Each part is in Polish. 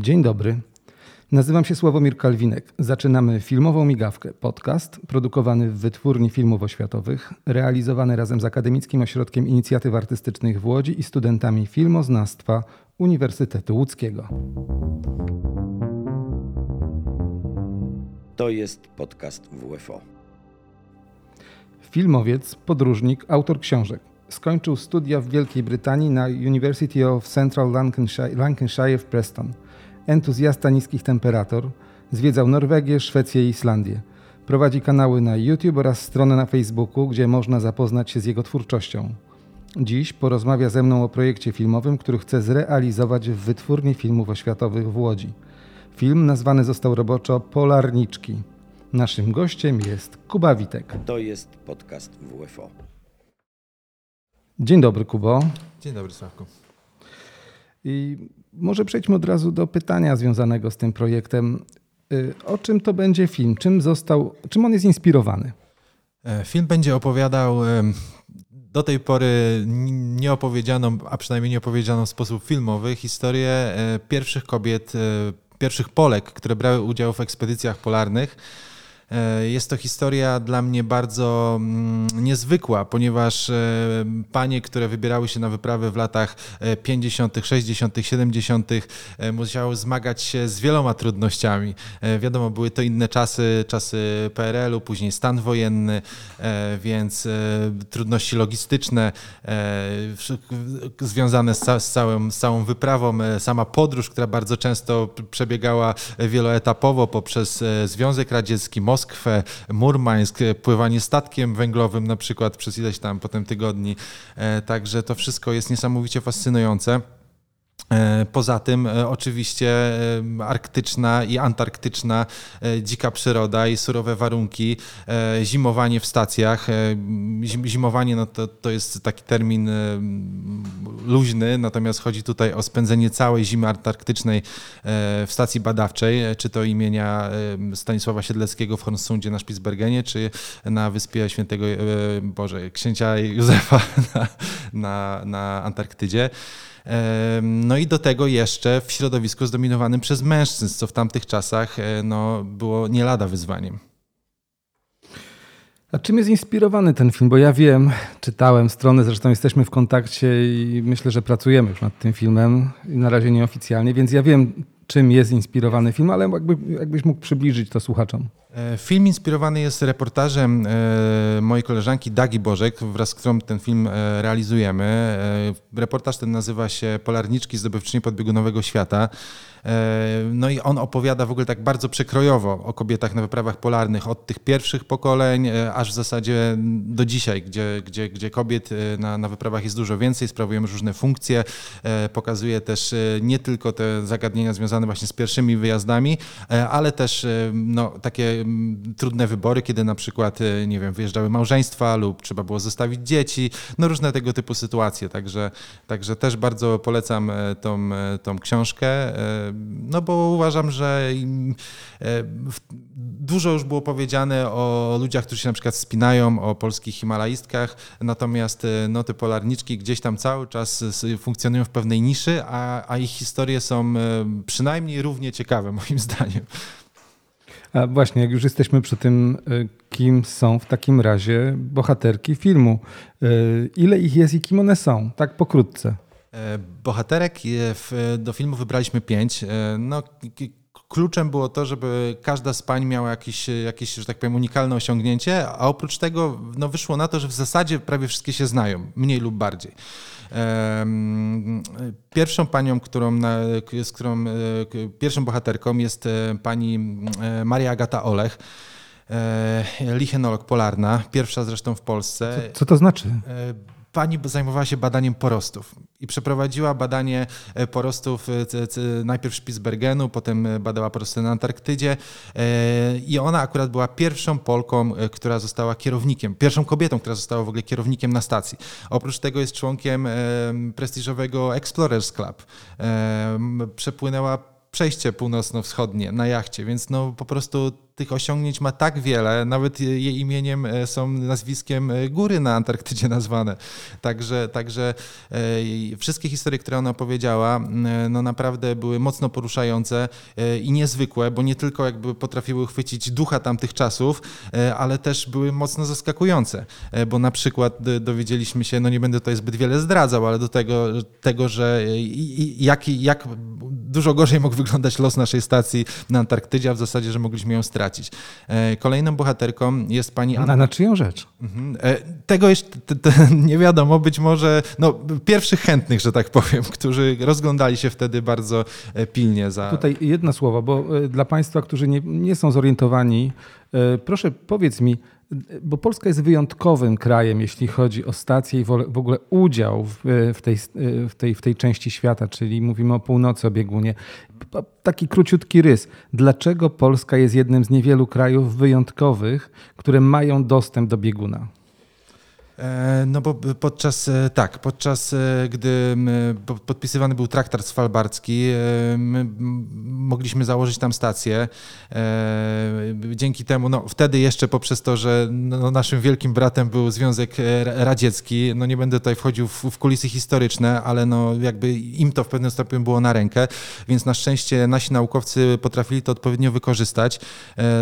Dzień dobry. Nazywam się Sławomir Kalwinek. Zaczynamy filmową migawkę, podcast produkowany w Wytwórni Filmów Oświatowych, realizowany razem z Akademickim Ośrodkiem Inicjatyw Artystycznych w Łodzi i studentami filmoznawstwa Uniwersytetu Łódzkiego. To jest podcast WFO. Filmowiec, podróżnik, autor książek. Skończył studia w Wielkiej Brytanii na University of Central Lancashire, Lancashire w Preston. Entuzjasta niskich temperatur, zwiedzał Norwegię, Szwecję i Islandię. Prowadzi kanały na YouTube oraz stronę na Facebooku, gdzie można zapoznać się z jego twórczością. Dziś porozmawia ze mną o projekcie filmowym, który chce zrealizować w Wytwórni Filmów Oświatowych w Łodzi. Film nazwany został roboczo Polarniczki. Naszym gościem jest Kuba Witek. To jest podcast WFO. Dzień dobry, Kubo. Dzień dobry, Sławku. I może przejdźmy od razu do pytania związanego z tym projektem. Y, o czym to będzie film? Czym został, czym on jest inspirowany? E, film będzie opowiadał do tej pory nieopowiedzianą, a przynajmniej nieopowiedzianą w sposób filmowy historię e, pierwszych kobiet, e, pierwszych Polek, które brały udział w ekspedycjach polarnych E, jest to historia dla mnie bardzo mm, niezwykła, ponieważ e, panie, które wybierały się na wyprawy w latach 50., 60., 70., musiały zmagać się z wieloma trudnościami. E, wiadomo, były to inne czasy, czasy PRL-u, później stan wojenny, więc trudności logistyczne związane z, całym, z całą wyprawą, sama podróż, która bardzo często przebiegała wieloetapowo poprzez Związek Radziecki, Moskwę, Moskwę, Murmańsk, pływanie statkiem węglowym na przykład przez ileś tam potem tygodni. E, także to wszystko jest niesamowicie fascynujące. E, poza tym e, oczywiście e, arktyczna i antarktyczna dzika przyroda i surowe warunki, zimowanie w stacjach. Zimowanie no to, to jest taki termin luźny, natomiast chodzi tutaj o spędzenie całej zimy antarktycznej w stacji badawczej, czy to imienia Stanisława Siedleckiego w Hornsundzie na Spitsbergenie, czy na wyspie świętego Boże, księcia Józefa na, na, na Antarktydzie. No i do tego jeszcze w środowisku zdominowanym przez mężczyzn, co w tamtych czasach e, no, było nie lada wyzwaniem. A czym jest inspirowany ten film? Bo ja wiem, czytałem stronę, zresztą jesteśmy w kontakcie i myślę, że pracujemy już nad tym filmem, na razie nieoficjalnie, więc ja wiem, czym jest inspirowany film, ale jakby, jakbyś mógł przybliżyć to słuchaczom. E, film inspirowany jest reportażem e, mojej koleżanki Dagi Bożek, wraz z którą ten film e, realizujemy. Reportaż ten nazywa się Polarniczki zdobywczyni podbiegunowego świata. No i on opowiada w ogóle tak bardzo przekrojowo o kobietach na wyprawach polarnych, od tych pierwszych pokoleń, aż w zasadzie do dzisiaj, gdzie, gdzie, gdzie kobiet na, na wyprawach jest dużo więcej, sprawują różne funkcje. Pokazuje też nie tylko te zagadnienia związane właśnie z pierwszymi wyjazdami, ale też no, takie trudne wybory, kiedy na przykład, e, nie wiem, wyjeżdżały małżeństwa lub trzeba było zostawić dzieci, no różne tego typu sytuacje, także, także też bardzo polecam e, tą, e, tą książkę, no bo uważam, że dużo już było powiedziane o ludziach, którzy się na przykład spinają, o polskich himalaistkach, natomiast no, te polarniczki gdzieś tam cały czas funkcjonują w pewnej niszy, a, a ich historie są przynajmniej równie ciekawe moim zdaniem. A właśnie, jak już jesteśmy przy tym, y, kim są w takim razie bohaterki filmu. Y, ile ich jest i kim one są? Tak pokrótce. E, bohaterek do filmu wybraliśmy pięć. E, no, kluczem było to, żeby każda z pań miała jakieś, jakieś, że tak powiem, unikalne osiągnięcie, a oprócz tego no, wyszło na to, że w zasadzie prawie wszystkie się znają, mniej lub bardziej. Pierwszą panią, którą, z którą, e, pierwszą bohaterką jest e, pani e, Maria Agata Olech, lichenolog polarna, pierwsza zresztą w Polsce. Co, co to znaczy? Pani zajmowała się badaniem porostów i przeprowadziła badanie e, porostów e, najpierw Spitsbergenu, potem e, badała porosty na Antarktydzie i ona akurat była pierwszą Polką, która została kierownikiem, pierwszą kobietą, która została w ogóle kierownikiem na stacji. Oprócz tego jest członkiem prestiżowego Explorers Club. Przepłynęła przejście północno-wschodnie na jachcie, więc no po prostu tych osiągnięć ma tak wiele, nawet jej imieniem e, są nazwiskiem e, góry na Antarktydzie nazwane. Także, także e, wszystkie historie, które ona opowiedziała, no naprawdę były mocno poruszające i niezwykłe, bo nie tylko jakby potrafiły chwycić ducha tamtych czasów, ale też były mocno zaskakujące, bo na przykład dowiedzieliśmy się, no nie będę tutaj zbyt wiele zdradzał, ale do tego, tego że jak, jak dużo gorzej mógł wyglądać los naszej stacji na Antarktydzie, a w zasadzie, że mogliśmy ją stracić. E, kolejną bohaterką jest pani Anna. Na czyją rzecz? Mhm. E, tego jeszcze nie wiadomo, być może no, pierwszych chętnych, że tak powiem, którzy rozglądali się wtedy bardzo e, pilnie za... Tutaj jedno słowo, bo dla Państwa, którzy nie, nie są zorientowani, proszę powiedz mi, bo Polska jest wyjątkowym krajem, jeśli chodzi o stacje i w ogóle udział w, w, tej, w, tej, w tej części świata, czyli mówimy o północy, o biegunie. Taki króciutki rys. Dlaczego Polska jest jednym z niewielu krajów wyjątkowych, które mają dostęp do bieguna? E, no bo podczas, e, tak, podczas e, gdy podpisywany był traktat svalbardzki, my mogliśmy założyć tam stację. Dzięki temu, no wtedy jeszcze poprzez to, że no, naszym wielkim bratem był Związek Radziecki, no nie będę tutaj wchodził w, w kulisy historyczne, ale no jakby im to w pewnym stopniu było na rękę, więc na szczęście nasi naukowcy potrafili to odpowiednio wykorzystać.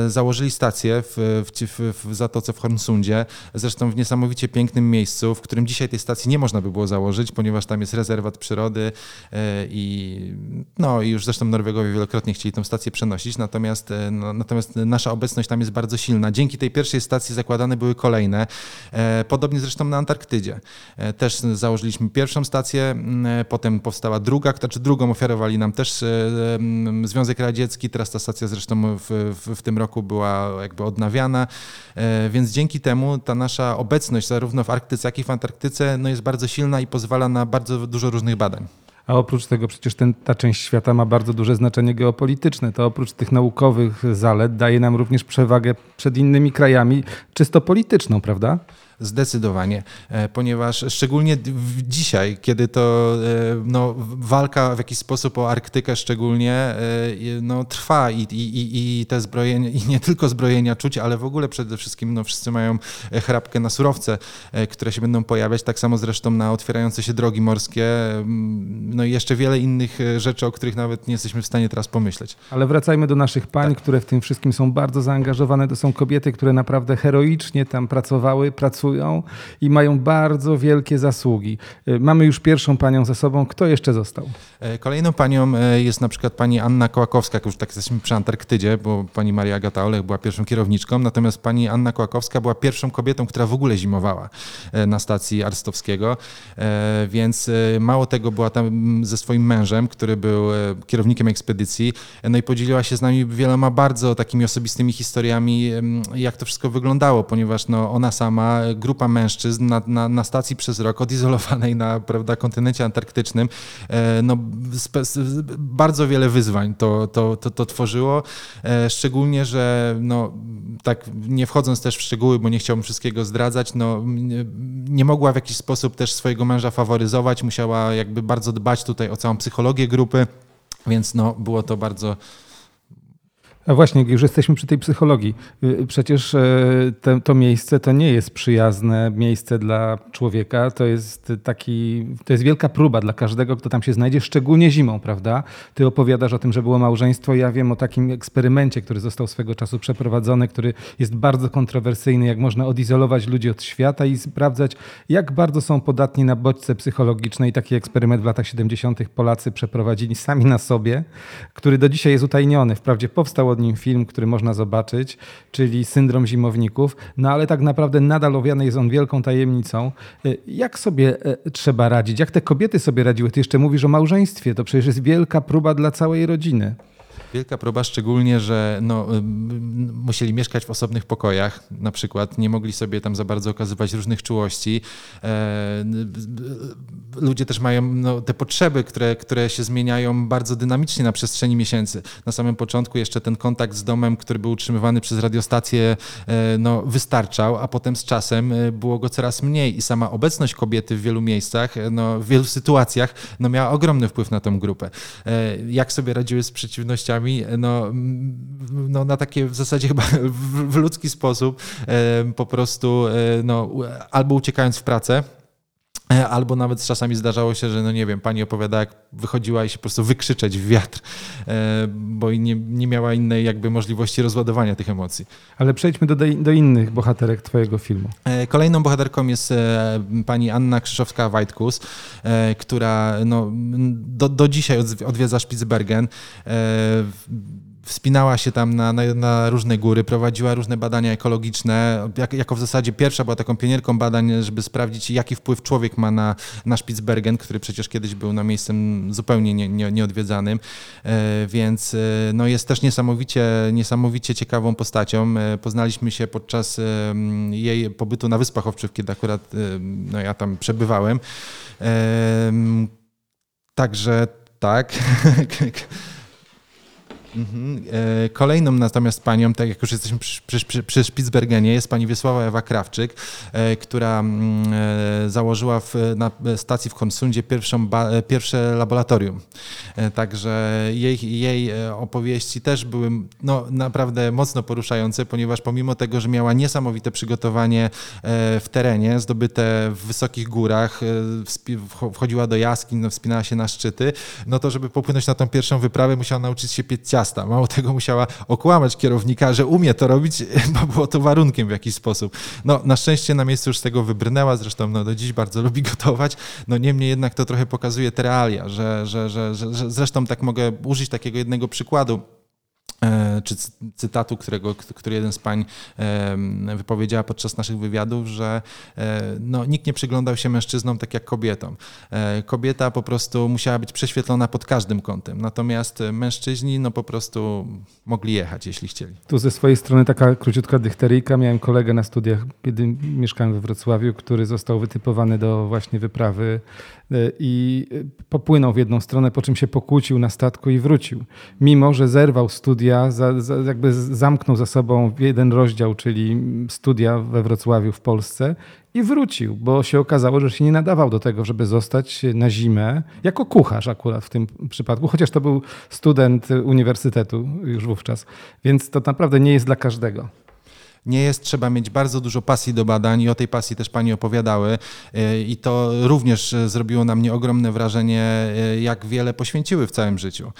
Założyli stację w, w, w Zatoce w Hornsundzie, zresztą w niesamowicie pięknym pięknym miejscu, w którym dzisiaj tej stacji nie można by było założyć, ponieważ tam jest rezerwat przyrody e, i no i już zresztą Norwegowie wielokrotnie chcieli tę stację przenosić, natomiast, e, no, natomiast nasza obecność tam jest bardzo silna. Dzięki tej pierwszej stacji zakładane były kolejne, e, podobnie zresztą na Antarktydzie. Też założyliśmy pierwszą stację, potem powstała druga, znaczy drugą ofiarowali nam też Związek Radziecki, teraz ta stacja zresztą w, w, w tym roku była jakby odnawiana, więc dzięki temu ta nasza obecność zarówno zarówno w Arktyce, jak i w Antarktyce no jest bardzo silna i pozwala na bardzo dużo różnych badań. A oprócz tego przecież ten, ta część świata ma bardzo duże znaczenie geopolityczne. To oprócz tych naukowych zalet daje nam również przewagę przed innymi krajami, czysto polityczną, prawda? Zdecydowanie, e, ponieważ szczególnie dzisiaj, kiedy to e, no, walka w jakiś sposób o Arktykę szczególnie e, no, trwa i, i, i te zbrojenia, i nie tylko zbrojenia czuć, ale w ogóle przede wszystkim no, wszyscy mają chrapkę na surowce, które się będą pojawiać, tak samo zresztą na otwierające się drogi morskie, no i jeszcze wiele innych rzeczy, o których nawet nie jesteśmy w stanie teraz pomyśleć. Ale wracajmy do naszych pań, tak. które w tym wszystkim są bardzo zaangażowane. To są kobiety, które naprawdę heroicznie tam pracowały, pracują pracują i mają bardzo wielkie zasługi. Y, mamy już pierwszą panią za sobą. Kto jeszcze został? E, kolejną panią e, jest na przykład pani Anna Kołakowska, już tak jesteśmy przy Antarktydzie, bo pani Maria Agata Olech była pierwszą kierowniczką, natomiast pani Anna Kołakowska była pierwszą kobietą, która w ogóle zimowała e, na stacji Arstowskiego, więc mało tego była tam ze swoim mężem, który był kierownikiem ekspedycji, no i podzieliła się z nami wieloma bardzo takimi osobistymi historiami, jak to wszystko wyglądało, ponieważ no, ona sama grupa mężczyzn na, na, na stacji przez rok, odizolowanej na prawda, kontynencie antarktycznym, e, no, bardzo wiele wyzwań to, to, to, to tworzyło. E, szczególnie, że no, tak nie wchodząc też w szczegóły, bo nie chciałbym wszystkiego zdradzać, no, nie mogła w jakiś sposób też swojego męża faworyzować, musiała jakby bardzo dbać tutaj o całą psychologię grupy, więc no, było to bardzo a właśnie, już jesteśmy przy tej psychologii. Y, przecież e, te, to miejsce to nie jest przyjazne miejsce dla człowieka. To jest taki, to jest wielka próba dla każdego, kto tam się znajdzie, szczególnie zimą, prawda? Ty opowiadasz o tym, że było małżeństwo. Ja wiem o takim eksperymencie, który został swego czasu przeprowadzony, który jest bardzo kontrowersyjny, jak można odizolować ludzi od świata i sprawdzać, jak bardzo są podatni na bodźce psychologiczne. I taki eksperyment w latach 70. Polacy przeprowadzili sami na sobie, który do dzisiaj jest utajniony. Wprawdzie powstał film, który można zobaczyć, czyli Syndrom Zimowników, no ale tak naprawdę nadal owiany jest on wielką tajemnicą. E, jak sobie e, trzeba radzić? Jak te kobiety sobie radziły? Ty jeszcze mówisz o małżeństwie, to przecież jest wielka próba dla całej rodziny. Wielka próba szczególnie, że no, musieli mieszkać w osobnych pokojach, na przykład nie mogli sobie tam za bardzo okazywać różnych czułości. E, ludzie też mają no, te potrzeby, które, które się zmieniają bardzo dynamicznie na przestrzeni miesięcy. Na samym początku jeszcze ten kontakt z domem, który był utrzymywany przez radiostację, e, no, wystarczał, a potem z czasem e, było go coraz mniej i sama obecność kobiety w wielu miejscach, no, w wielu sytuacjach no, miała ogromny wpływ na tę grupę. Jak sobie radziły z przeciwnościami? No, no na takie w zasadzie chyba w, w ludzki sposób po prostu no, albo uciekając w pracę, E, albo nawet czasami zdarzało się, że no nie wiem, pani opowiada, jak wychodziła i się po prostu wykrzyczeć w wiatr, e, bo nie, nie miała innej jakby możliwości rozładowania tych emocji. Ale przejdźmy do, do innych bohaterek twojego filmu. E, kolejną bohaterką jest pani Anna Krzyszowska-Wajtkus, która no, do, do dzisiaj odwiedza Spitsbergen wspinała się tam na, na, na, różne góry, prowadziła różne badania ekologiczne, jak, jako w zasadzie pierwsza była taką pionierką badań, żeby sprawdzić, jaki wpływ człowiek ma na, na Spitsbergen, który przecież kiedyś był na miejscem zupełnie nie, nie, nieodwiedzanym, e, więc e, no jest też niesamowicie, niesamowicie ciekawą postacią. E, poznaliśmy się podczas jej pobytu na Wyspach Owczych, kiedy akurat no, ja tam przebywałem. Także tak. Mhm. E, kolejną natomiast panią, tak jak już jesteśmy przy, przy, przy Spitsbergenie, jest pani Wiesława Ewa Krawczyk, e, która mm, e, założyła w, na stacji w Konsundzie pierwszą, pierwsze laboratorium. Także jej, jej opowieści też były no, naprawdę mocno poruszające, ponieważ pomimo tego, że miała niesamowite przygotowanie w terenie, zdobyte w wysokich górach, wchodziła do jaskiń, no, wspinała się na szczyty, no to żeby popłynąć na tą pierwszą wyprawę, musiała nauczyć się piec ciasta miasta. Mało tego musiała okłamać kierownika, że umie to robić, bo było to warunkiem w jakiś sposób. No, na szczęście na miejscu już z tego wybrnęła, zresztą no, do dziś bardzo lubi gotować. No niemniej jednak to trochę pokazuje te realia, że, że, że, że zresztą tak mogę użyć takiego jednego przykładu. E, czy cytatu, którego, który jeden z pań wypowiedziała podczas naszych wywiadów, że e, no, nikt nie przyglądał się mężczyznom tak jak kobietom. E, kobieta po prostu musiała być prześwietlona pod każdym kątem, natomiast mężczyźni no, po prostu mogli jechać, jeśli chcieli. Tu ze swojej strony taka króciutka dykteryjka. Miałem kolegę na studiach, kiedy mieszkałem we Wrocławiu, który został wytypowany do właśnie wyprawy i popłynął w jedną stronę, po czym się pokłócił na statku i wrócił. Mimo, że zerwał studia, za, za, jakby zamknął za sobą jeden rozdział, czyli studia we Wrocławiu w Polsce i wrócił, bo się okazało, że się nie nadawał do tego, żeby zostać na zimę jako kucharz akurat w tym przypadku, chociaż to był student uniwersytetu już wówczas, więc to naprawdę nie jest dla każdego nie jest, trzeba mieć bardzo dużo pasji do badań i o tej pasji też Pani opowiadały e, i to również e, zrobiło na mnie ogromne wrażenie, e, jak wiele poświęciły w całym życiu.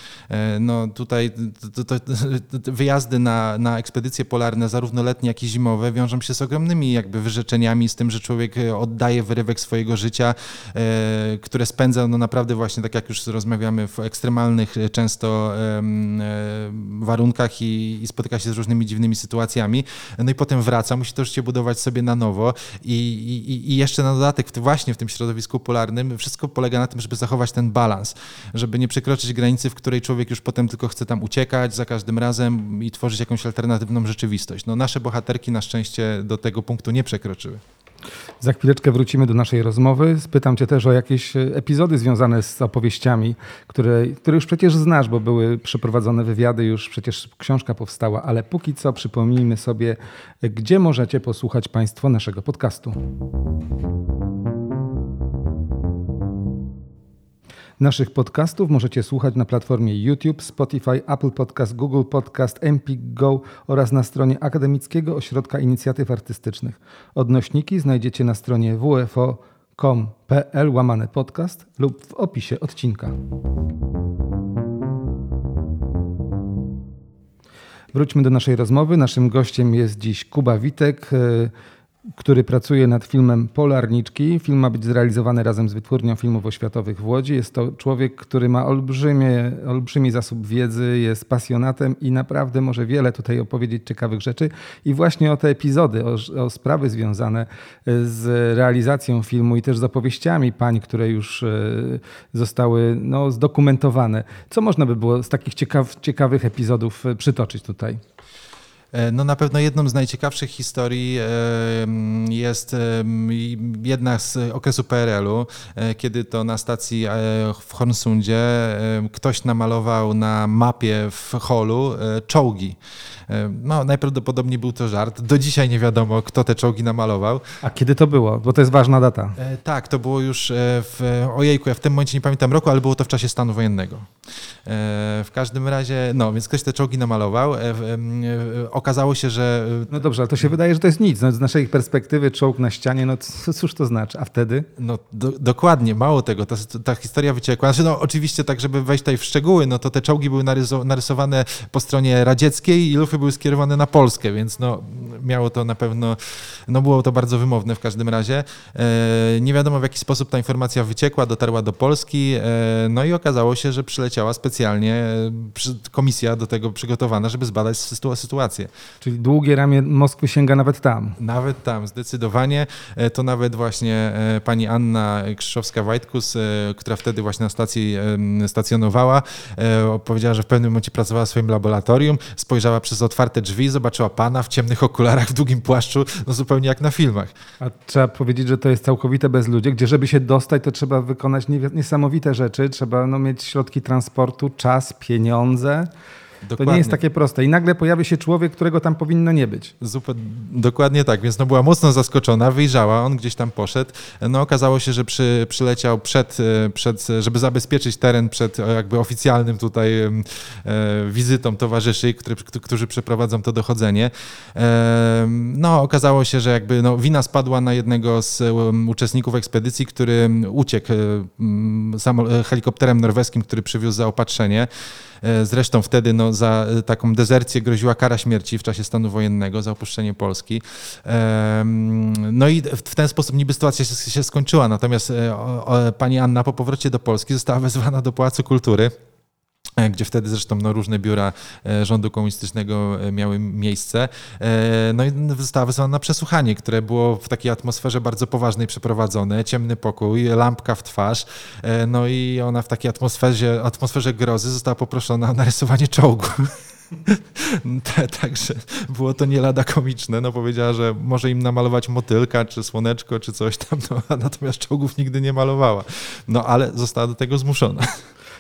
No tutaj to, to, to, wyjazdy na, na ekspedycje polarne, zarówno letnie, jak i zimowe, wiążą się z ogromnymi jakby wyrzeczeniami, z tym, że człowiek oddaje wyrywek swojego życia, które spędza no naprawdę właśnie, tak jak już rozmawiamy, w ekstremalnych często warunkach i, i spotyka się z różnymi dziwnymi sytuacjami. No i potem wraca, musi to życie budować sobie na nowo i, i, i jeszcze na dodatek właśnie w tym środowisku polarnym wszystko polega na tym, żeby zachować ten balans, żeby nie przekroczyć granicy, w której człowiek już potem tylko chce tam uciekać za każdym razem i tworzyć jakąś alternatywną rzeczywistość. No nasze bohaterki na szczęście do tego punktu nie przekroczyły. Za chwileczkę wrócimy do naszej rozmowy. Spytam Cię też o jakieś epizody związane z opowieściami, które, które już przecież znasz, bo były przeprowadzone wywiady, już przecież książka powstała, ale póki co przypomnijmy sobie, gdzie możecie posłuchać Państwo naszego podcastu. Naszych podcastów możecie słuchać na platformie YouTube, Spotify, Apple Podcast, Google Podcast, Empik Go oraz na stronie Akademickiego Ośrodka Inicjatyw Artystycznych. Odnośniki znajdziecie na stronie wfo.com.pl łamane podcast lub w opisie odcinka. Wróćmy do naszej rozmowy. Naszym gościem jest dziś Kuba Witek, który pracuje nad filmem Polarniczki. Film ma być zrealizowany razem z Wytwórnią Filmów Oświatowych w Łodzi. Jest to człowiek, który ma olbrzymie, olbrzymi zasób wiedzy, jest pasjonatem i naprawdę może wiele tutaj opowiedzieć ciekawych rzeczy. I właśnie o te epizody, o, o sprawy związane z realizacją filmu i też z opowieściami pań, które już e, zostały no, zdokumentowane. Co można by było z takich ciekaw, ciekawych epizodów e, przytoczyć tutaj? E, no na pewno jedną z najciekawszych historii jest jedna z okresu PRL-u, e, kiedy to na stacji e, w Hornsundzie ktoś namalował na mapie w holu czołgi. No, najprawdopodobniej był to żart. Do dzisiaj nie wiadomo, kto te czołgi namalował. A kiedy to było? Bo to jest ważna data. Tak, to było już w. Ojejku, ja w tym momencie nie pamiętam roku, ale było to w czasie stanu wojennego. W każdym razie, no, więc ktoś te czołgi namalował okazało się, że... E, no dobrze, ale to się wydaje, że to jest nic. No, z naszej perspektywy czołg na ścianie, no cóż to znaczy? A wtedy? No do, dokładnie, mało tego. Ta, ta historia wyciekła. Znaczy, no oczywiście tak, żeby wejść tutaj w szczegóły, no to te czołgi były narysowane po stronie radzieckiej i lufy były skierowane na Polskę, więc no miało to na pewno, no było to bardzo wymowne w każdym razie. E, nie wiadomo w jaki sposób ta informacja wyciekła, dotarła do Polski, e, no i okazało się, że przyleciała specjalnie komisja do tego przygotowana, żeby zbadać sytuację. Czyli długie ramię Moskwy sięga nawet tam. Nawet tam, zdecydowanie. E, to nawet właśnie e, pani Anna Krzyszowska-Wajtkus, e, która wtedy właśnie na stacji stacjonowała, powiedziała, że w pewnym momencie pracowała w swoim laboratorium, spojrzała przez otwarte drzwi, zobaczyła pana w ciemnych okularach, w długim płaszczu, no zupełnie jak na filmach. A trzeba powiedzieć, że to jest całkowite bezludzie, gdzie żeby się dostać, to trzeba wykonać niesamowite rzeczy, trzeba no, mieć środki transportu, czas, pieniądze. Dokładnie. To nie jest takie proste. I nagle pojawia się człowiek, którego tam powinno nie być. Dokładnie tak, więc no była mocno zaskoczona, wyjrzała, on gdzieś tam poszedł. No okazało się, że przy, przyleciał przed, e, przed, żeby zabezpieczyć teren przed e, jakby oficjalnym tutaj e, wizytą towarzyszy, który, którzy przeprowadzą to dochodzenie. E, no okazało się, że jakby no, wina spadła na jednego z uczestników ekspedycji, który uciekł um, helikopterem norweskim, który przywiózł zaopatrzenie. E, zresztą wtedy no, za e, taką dezercję groziła kara śmierci w czasie stanu wojennego za opuszczenie Polski. No i w ten sposób niby sytuacja się skończyła. Natomiast e, pani Anna po powrocie do Polski została wezwana do Pałacu Kultury gdzie wtedy zresztą no, różne biura rządu komunistycznego miały miejsce. No i została wezwana na przesłuchanie, które było w takiej atmosferze bardzo poważnej przeprowadzone. Ciemny pokój, lampka w twarz. No i ona w takiej atmosferze, atmosferze grozy została poproszona o narysowanie czołgu. Także było to nie lada komiczne. No powiedziała, że może im namalować motylka, czy słoneczko, czy coś tam, no, natomiast czołgów nigdy nie malowała. No ale została do tego zmuszona.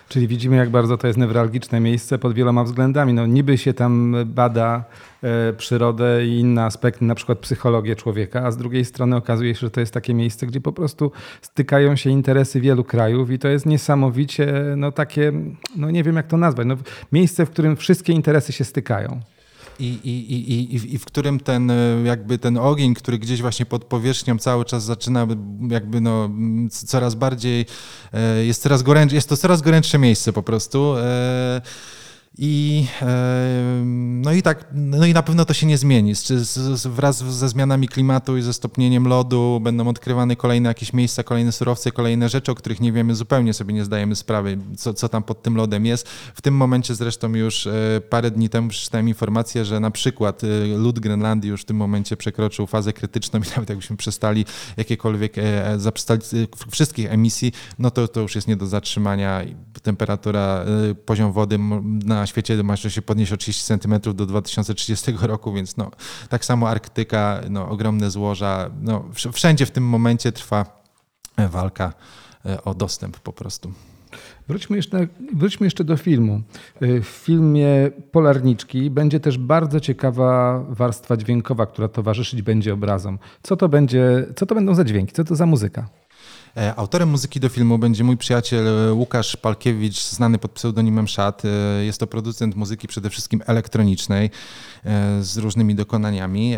Czyli widzimy, jak bardzo to jest newralgiczne miejsce pod wieloma względami. No, niby się tam bada e, przyrodę i inne aspekty, na przykład psychologię człowieka, a z drugiej strony okazuje się, że to jest takie miejsce, gdzie po prostu stykają się interesy wielu krajów i to jest niesamowicie, no takie, no nie wiem jak to nazwać, no, miejsce, w którym wszystkie interesy się stykają i, i, i, i w którym ten jakby ten ogień, który gdzieś właśnie pod powierzchnią cały czas zaczyna jakby no coraz bardziej, e, jest coraz gorętsze, jest to coraz gorętsze miejsce po prostu. I, no, i tak, no i na pewno to się nie zmieni. Wraz ze zmianami klimatu i ze stopnieniem lodu będą odkrywane kolejne jakieś miejsca, kolejne surowce, kolejne rzeczy, o których nie wiemy, zupełnie sobie nie zdajemy sprawy, co, co tam pod tym lodem jest. W tym momencie zresztą już e, parę dni temu przeczytałem informację, że na przykład e, lód Grenlandii już w tym momencie przekroczył fazę krytyczną i nawet jakbyśmy przestali jakiekolwiek, e, zaprzestali wszystkich emisji, no to to już jest nie do zatrzymania. Temperatura, poziom wody na na świecie może się podnieść o 30 cm do 2030 roku, więc no, tak samo Arktyka, no, ogromne złoża. No, wszędzie w tym momencie trwa e, walka e, o dostęp po prostu. Wróćmy jeszcze, wróćmy jeszcze do filmu. E, w filmie Polarniczki będzie też bardzo ciekawa warstwa dźwiękowa, która towarzyszyć będzie obrazom. Co to, będzie, co to będą za dźwięki? Co to za muzyka? E, autorem muzyki do filmu będzie mój przyjaciel e, Łukasz Palkiewicz, znany pod pseudonimem Szat. E, jest to producent muzyki przede wszystkim elektronicznej z różnymi dokonaniami.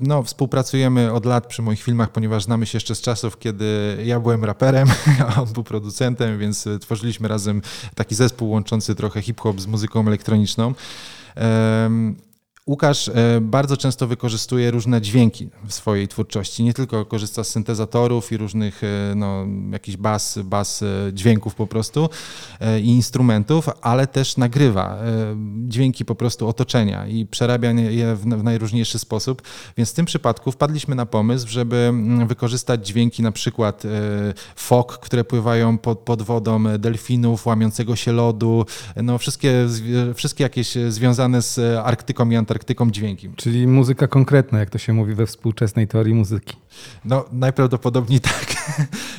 No, współpracujemy od lat przy moich filmach, ponieważ znamy się jeszcze z czasów, kiedy ja byłem raperem, a on był producentem, więc tworzyliśmy razem taki zespół łączący trochę hip-hop z muzyką elektroniczną. Łukasz e, bardzo często wykorzystuje różne dźwięki w swojej twórczości. Nie tylko korzysta z syntezatorów i różnych e, no, jakichś bas, bas e, dźwięków po prostu i instrumentów, ale też nagrywa dźwięki po prostu otoczenia i przerabia je w, najróżniejszy sposób. Więc w tym przypadku wpadliśmy na pomysł, żeby mm, wykorzystać dźwięki na przykład fok, które pływają pod, pod wodą, delfinów, łamiącego się lodu, no wszystkie, wszystkie jakieś związane z Arktyką i Antarktyką Antarktyką dźwiękiem. Czyli muzyka konkretna, jak to się mówi we współczesnej teorii muzyki. No, najprawdopodobniej tak.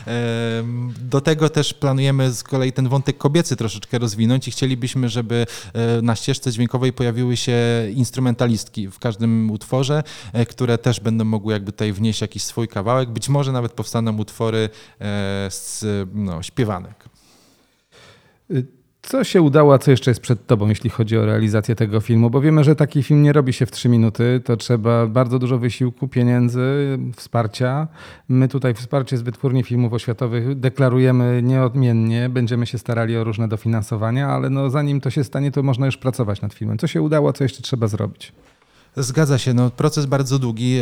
Do tego też planujemy z kolei ten wątek kobiecy troszeczkę rozwinąć i chcielibyśmy, żeby e, na ścieżce dźwiękowej pojawiły się instrumentalistki w każdym utworze, e, które też będą mogły jakby tutaj wnieść jakiś swój kawałek. Być może nawet powstaną utwory e, z no, śpiewanek. Co się udało, a co jeszcze jest przed tobą, jeśli chodzi o realizację tego filmu? Bo wiemy, że taki film nie robi się w trzy minuty. To trzeba bardzo dużo wysiłku, pieniędzy, wsparcia. My tutaj wsparcie z Wytwórni Filmów Oświatowych deklarujemy nieodmiennie. Będziemy się starali o różne dofinansowania, ale no, zanim to się stanie, to można już pracować nad filmem. Co się udało, a co jeszcze trzeba zrobić? Zgadza się, no, proces bardzo długi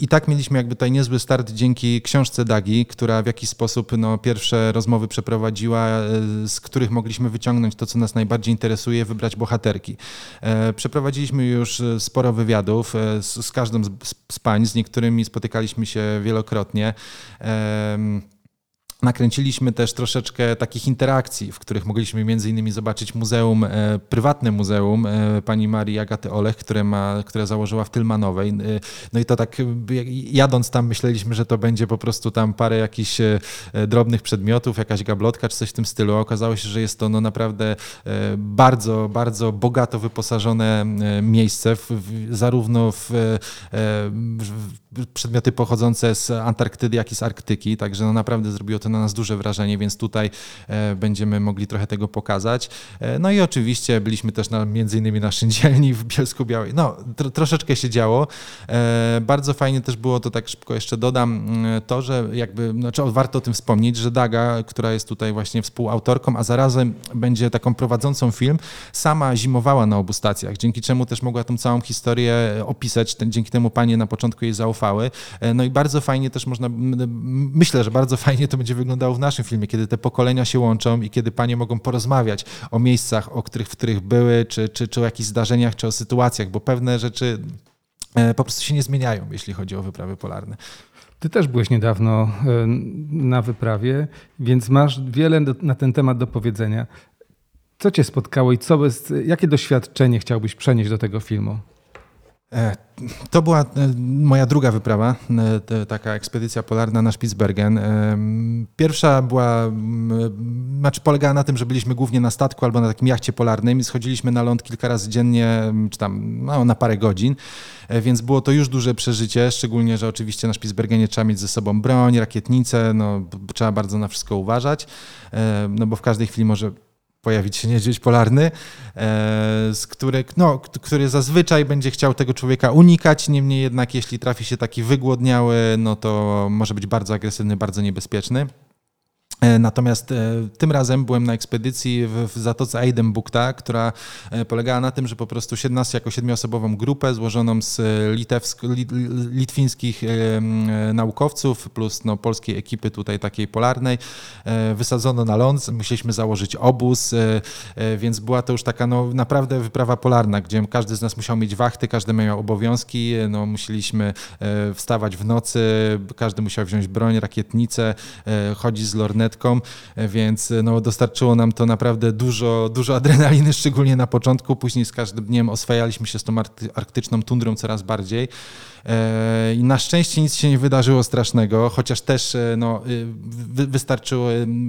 i tak mieliśmy jakby tutaj niezły start dzięki książce Dagi, która w jakiś sposób no, pierwsze rozmowy przeprowadziła, e, z których mogliśmy wyciągnąć to, co nas najbardziej interesuje, wybrać bohaterki. E, przeprowadziliśmy już e, sporo wywiadów z, z każdą z, z pań, z niektórymi spotykaliśmy się wielokrotnie. Nakręciliśmy też troszeczkę takich interakcji, w których mogliśmy między innymi zobaczyć muzeum, e, prywatne muzeum e, pani Marii Agaty Olech, które, ma, które założyła w Tylmanowej. E, no i to tak jadąc tam myśleliśmy, że to będzie po prostu tam parę jakichś drobnych przedmiotów, jakaś gablotka czy coś w tym stylu. Okazało się, że jest to no naprawdę bardzo, bardzo bogato wyposażone miejsce, w, zarówno w, w przedmioty pochodzące z Antarktydy, jak i z Arktyki, także no naprawdę zrobiło to na nas duże wrażenie, więc tutaj e, będziemy mogli trochę tego pokazać. E, no i oczywiście byliśmy też na, między innymi na Szyndzielni w Bielsku Białej. No, tro, troszeczkę się działo. E, bardzo fajnie też było, to tak szybko jeszcze dodam, to, że jakby, znaczy warto o tym wspomnieć, że Daga, która jest tutaj właśnie współautorką, a zarazem będzie taką prowadzącą film, sama zimowała na obu stacjach, dzięki czemu też mogła tą całą historię opisać, dzięki temu panie na początku jej zaufały. No i bardzo fajnie też można, myślę, że bardzo fajnie to będzie wyglądało w naszym filmie, kiedy te pokolenia się łączą i kiedy panie mogą porozmawiać o miejscach, o których, w których były, czy, czy, czy o jakichś zdarzeniach, czy o sytuacjach, bo pewne rzeczy e, po prostu się nie zmieniają, jeśli chodzi o wyprawy polarne. Ty też byłeś niedawno e, na wyprawie, więc masz wiele na ten temat do powiedzenia. Co cię spotkało i co jakie doświadczenie chciałbyś przenieść do tego filmu? E, to była e, moja druga wyprawa, e, taka ekspedycja polarna na Spitsbergen. Pierwsza była, znaczy polegała na tym, że byliśmy głównie na statku albo na takim jachcie polarnym i schodziliśmy na ląd kilka razy dziennie, czy tam no, na parę godzin, więc było to już duże przeżycie, szczególnie, że oczywiście na Spitsbergenie trzeba mieć ze sobą broń, rakietnicę, no, trzeba bardzo na wszystko uważać, no bo w każdej chwili może pojawić się niedźwiedź polarny, e, z których, no, który zazwyczaj będzie chciał tego człowieka unikać, niemniej jednak jeśli trafi się taki wygłodniały, no to może być bardzo agresywny, bardzo niebezpieczny. E, natomiast e, tym razem byłem na ekspedycji w, Zatoce Eidenbukta, która e, polegała na tym, że po prostu nas jako siedmioosobową grupę złożoną z litewsk, litwińskich naukowców plus no, polskiej ekipy tutaj takiej polarnej wysadzono na ląd, musieliśmy założyć obóz, więc była to już taka no, naprawdę wyprawa polarna, gdzie każdy z nas musiał mieć wachty, każdy miał obowiązki, no, musieliśmy wstawać w nocy, każdy musiał wziąć broń, rakietnicę, chodzić z więc no, dostarczyło nam to naprawdę dużo, dużo adrenaliny, szczególnie na początku. Później z każdym dniem oswajaliśmy się z tą arktyczną tundrą coraz bardziej. E, I na szczęście nic się nie wydarzyło strasznego, chociaż też e, no, y, wystarczył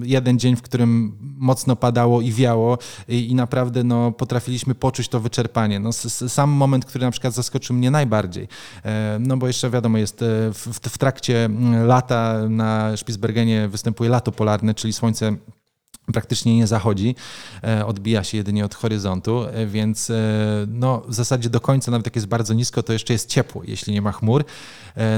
jeden dzień, w którym mocno padało i wiało i, i naprawdę no, potrafiliśmy poczuć to wyczerpanie. No, sam moment, który na przykład zaskoczył mnie najbardziej, e, no bo jeszcze wiadomo, jest w, w trakcie lata na Spitsbergenie występuje lato polarne, czyli słońce praktycznie nie zachodzi, e, odbija się jedynie od horyzontu, e, więc e, no, w zasadzie do końca, nawet jak jest bardzo nisko, to jeszcze jest ciepło, jeśli nie ma chmur,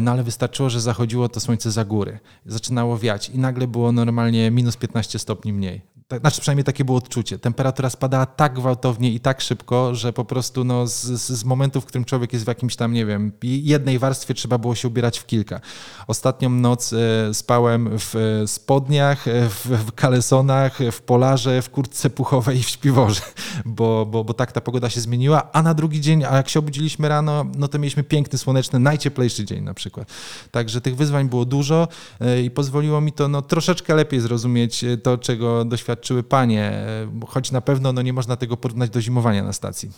no ale wystarczyło, że zachodziło to słońce za góry, zaczynało wiać i nagle było normalnie minus 15 stopni mniej tak, znaczy przynajmniej takie było odczucie. Temperatura spadała tak gwałtownie i tak szybko, że po prostu no, z, z momentu, w którym człowiek jest w jakimś tam, nie wiem, jednej warstwie trzeba było się ubierać w kilka. Ostatnią noc e, spałem w spodniach, e, w, w kalesonach, w polarze, w kurtce puchowej i w śpiworze, bo, bo, bo tak ta pogoda się zmieniła, a na drugi dzień, a jak się obudziliśmy rano, no to mieliśmy piękny, słoneczny, najcieplejszy dzień na przykład. Także tych wyzwań było dużo i pozwoliło mi to no, troszeczkę lepiej zrozumieć to, czego doświadczyły panie, choć na pewno no, nie można tego porównać do zimowania na stacji.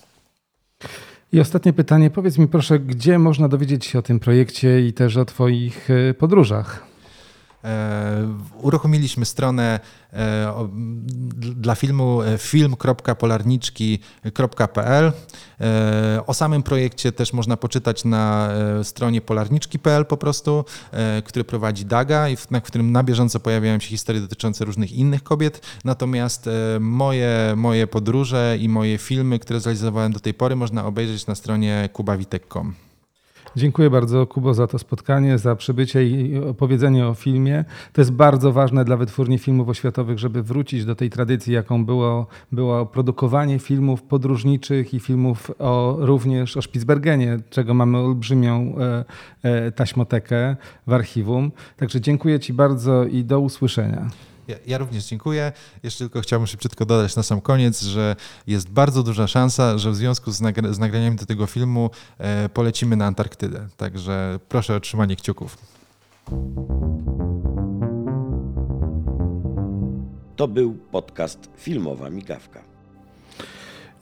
I ostatnie pytanie. Powiedz mi proszę, gdzie można dowiedzieć się o tym projekcie i też o Twoich e, podróżach? E, uruchomiliśmy stronę e, dla filmu film.polarniczki.pl. O samym projekcie też można poczytać na stronie polarniczki.pl po prostu, który prowadzi Daga i w, którym na bieżąco pojawiają się historie dotyczące różnych innych kobiet. Natomiast moje, moje podróże i moje filmy, które zrealizowałem do tej pory można obejrzeć na stronie kubawitek.com. Dziękuję bardzo Kubo za to spotkanie, za przybycie i opowiedzenie o filmie. To jest bardzo ważne dla wytwórni filmów oświatowych, żeby wrócić do tej tradycji, jaką było, było produkowanie filmów podróżniczych i filmów o, również o Spitsbergenie, czego mamy olbrzymią e, e, taśmotekę w archiwum. Także dziękuję Ci bardzo i do usłyszenia. Ja, ja, również dziękuję. Jeszcze tylko chciałbym szybciutko dodać na sam koniec, że jest bardzo duża szansa, że w związku z, nagra z nagraniami do tego filmu e, polecimy na Antarktydę. Także proszę o trzymanie kciuków. To był podcast Filmowa Migawka.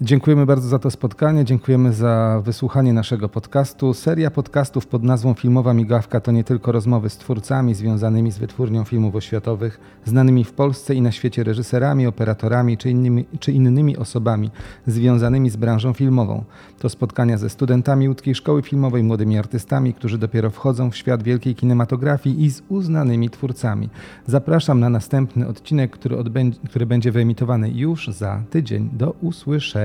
Dziękujemy bardzo za to spotkanie, dziękujemy za wysłuchanie naszego podcastu. Seria podcastów pod nazwą Filmowa Migawka to nie tylko rozmowy z twórcami związanymi z wytwórnią filmów oświatowych, znanymi w Polsce i na świecie reżyserami, operatorami czy innymi, czy innymi osobami związanymi z branżą filmową. To spotkania ze studentami łódzkiej szkoły filmowej, młodymi artystami, którzy dopiero wchodzą w świat wielkiej kinematografii i z uznanymi twórcami. Zapraszam na następny odcinek, który, odbędzie, który będzie wyemitowany już za tydzień. Do usłyszenia